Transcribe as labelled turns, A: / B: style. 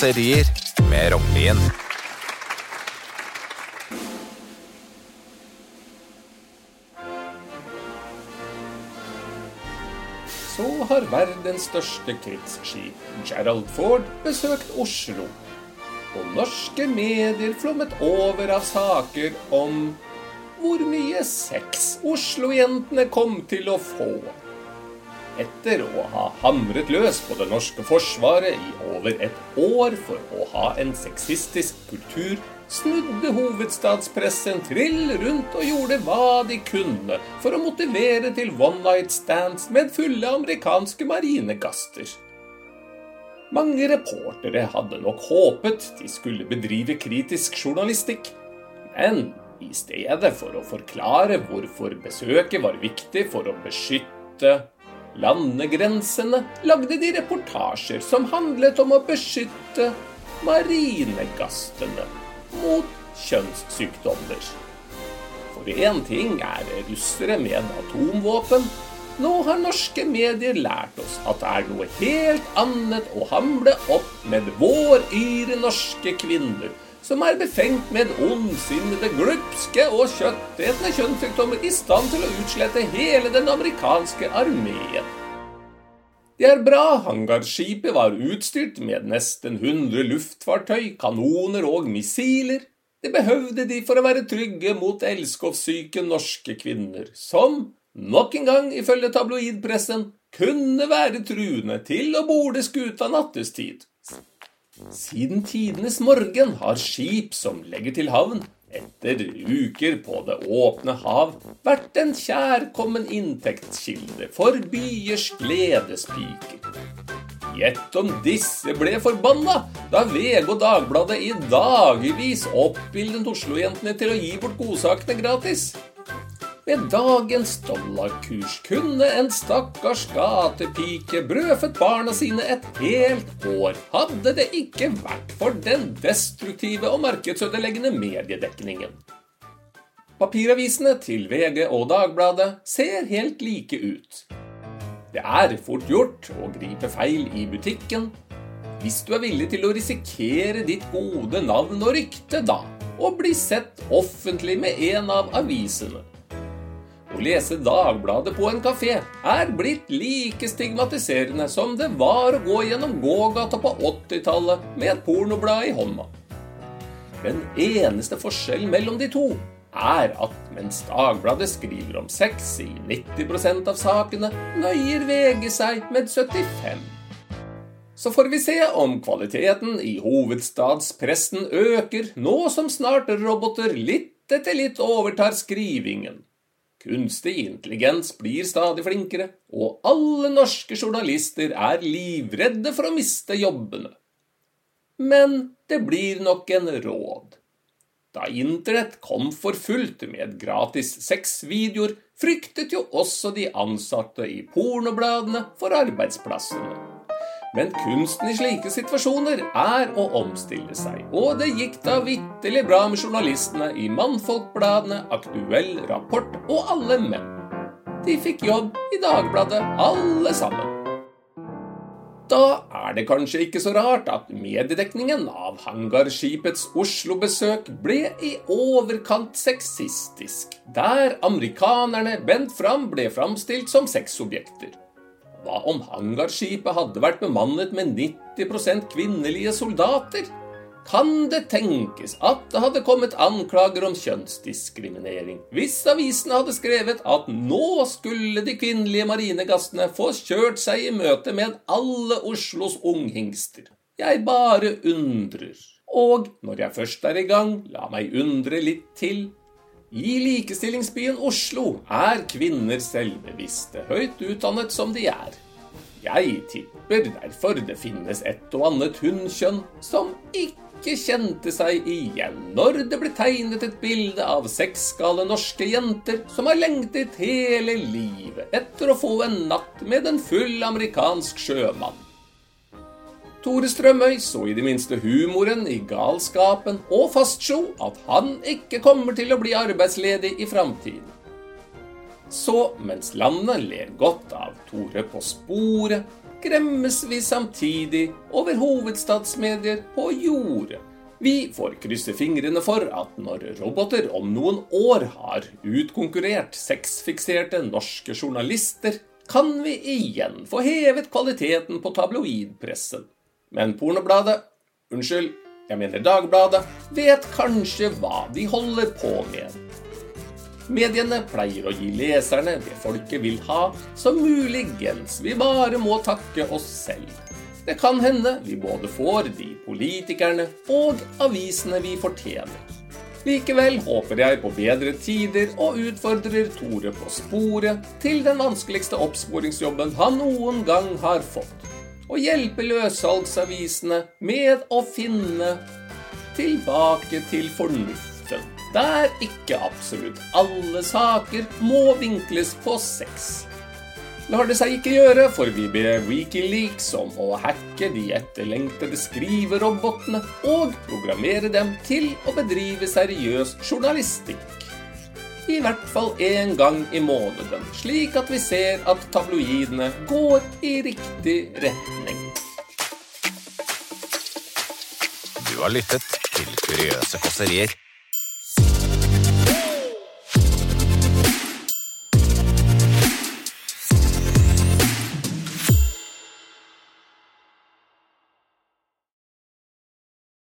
A: raserier med Rognlien.
B: så har verdens største krigsskip, Gerald Ford, besøkt Oslo. Og norske medier flommet over av saker om hvor mye sex Oslo-jentene kom til å få. Etter å ha hamret løs på det norske forsvaret i over et år for å ha en sexistisk kultur, snudde hovedstadspressen trill rundt og gjorde hva de kunne for å motivere til one night stands med fulle amerikanske marinegaster. Mange reportere hadde nok håpet de skulle bedrive kritisk journalistikk, men i stedet for å forklare hvorfor besøket var viktig for å beskytte landegrensene, lagde de reportasjer som handlet om å beskytte marinegastene mot kjønnssykdommer. For én ting er russere med atomvåpen. Nå har norske medier lært oss at det er noe helt annet å hamle opp med våryre norske kvinner som er befengt med en ondsinnede, glupske og kjøttetende kjønnssykdommer i stand til å utslette hele den amerikanske armeen. Det er bra hangarskipet var utstyrt med nesten 100 luftfartøy, kanoner og missiler. Det behøvde de for å være trygge mot elskovssyke norske kvinner, som, nok en gang ifølge tabloidpressen, kunne være truende til å borde skuta nattestid. Siden tidenes morgen har skip som legger til havn etter uker på det åpne hav, vært en kjærkommen inntektskilde for byers gledespiker. Gjett om disse ble forbanna da VG og Dagbladet i dagevis oppildnet Oslo-jentene til å gi bort godsakene gratis. Med dagens dollarkurs kunne en stakkars gatepike brødfødt barna sine et helt år, hadde det ikke vært for den destruktive og markedsødeleggende mediedekningen. Papiravisene til VG og Dagbladet ser helt like ut. Det er fort gjort å gripe feil i butikken. Hvis du er villig til å risikere ditt gode navn og rykte, da, og bli sett offentlig med en av avisene. Å lese Dagbladet på en kafé er blitt like stigmatiserende som det var å gå gjennom gågata på 80-tallet med et pornoblad i hånda. Den eneste forskjellen mellom de to er at mens Dagbladet skriver om sex i 90% av sakene, nøyer VG seg med 75 Så får vi se om kvaliteten i hovedstadspressen øker, nå som snart roboter litt etter litt overtar skrivingen. Kunstig intelligens blir stadig flinkere, og alle norske journalister er livredde for å miste jobbene. Men det blir nok en råd. Da Internett kom for fullt med gratis sexvideoer, fryktet jo også de ansatte i pornobladene for arbeidsplassene. Men kunsten i slike situasjoner er å omstille seg, og det gikk da vitterlig bra med journalistene i Mannfolkbladene, Aktuell Rapport og Alle Menn. De fikk jobb i Dagbladet, alle sammen. Da er det kanskje ikke så rart at mediedekningen av hangarskipets Oslo-besøk ble i overkant sexistisk, der amerikanerne bent fram ble framstilt som sexobjekter. Hva om hangarskipet hadde vært bemannet med 90% kvinnelige soldater? Kan det tenkes at det hadde kommet anklager om kjønnsdiskriminering hvis avisene hadde skrevet at nå skulle de kvinnelige marinegassene få kjørt seg i møte med alle Oslos unghingster? Jeg bare undrer. Og når jeg først er i gang, la meg undre litt til. I likestillingsbyen Oslo er kvinner selvbevisste, høyt utdannet som de er. Jeg tipper derfor det finnes et og annet hunnkjønn som ikke kjente seg igjen når det ble tegnet et bilde av sexgale norske jenter som har lengtet hele livet etter å få en natt med en full amerikansk sjømann. Tore Strømøy så i det minste humoren i galskapen og fastslo at han ikke kommer til å bli arbeidsledig i framtiden. Så mens landet ler godt av Tore på sporet, gremmes vi samtidig over hovedstadsmedier på jordet. Vi får krysse fingrene for at når roboter om noen år har utkonkurrert sexfikserte norske journalister, kan vi igjen få hevet kvaliteten på tabloidpressen. Men pornobladet, unnskyld, jeg mener Dagbladet, vet kanskje hva de holder på med. Mediene pleier å gi leserne det folket vil ha, så muligens vi bare må takke oss selv. Det kan hende vi både får de politikerne og avisene vi fortjener. Likevel håper jeg på bedre tider og utfordrer Tore på sporet til den vanskeligste oppsporingsjobben han noen gang har fått. Å hjelpe løssalgsavisene med å finne tilbake til fornuften. Der ikke absolutt alle saker må vinkles på sex. Lar det seg ikke gjøre, for vi ber Wikileaks om å hacke de etterlengtede skriverobotene og programmere dem til å bedrive seriøs journalistikk. I hvert fall én gang i måneden, slik at vi ser at tabloidene går i riktig retning.
A: Du har lyttet til Kuriøse kåserier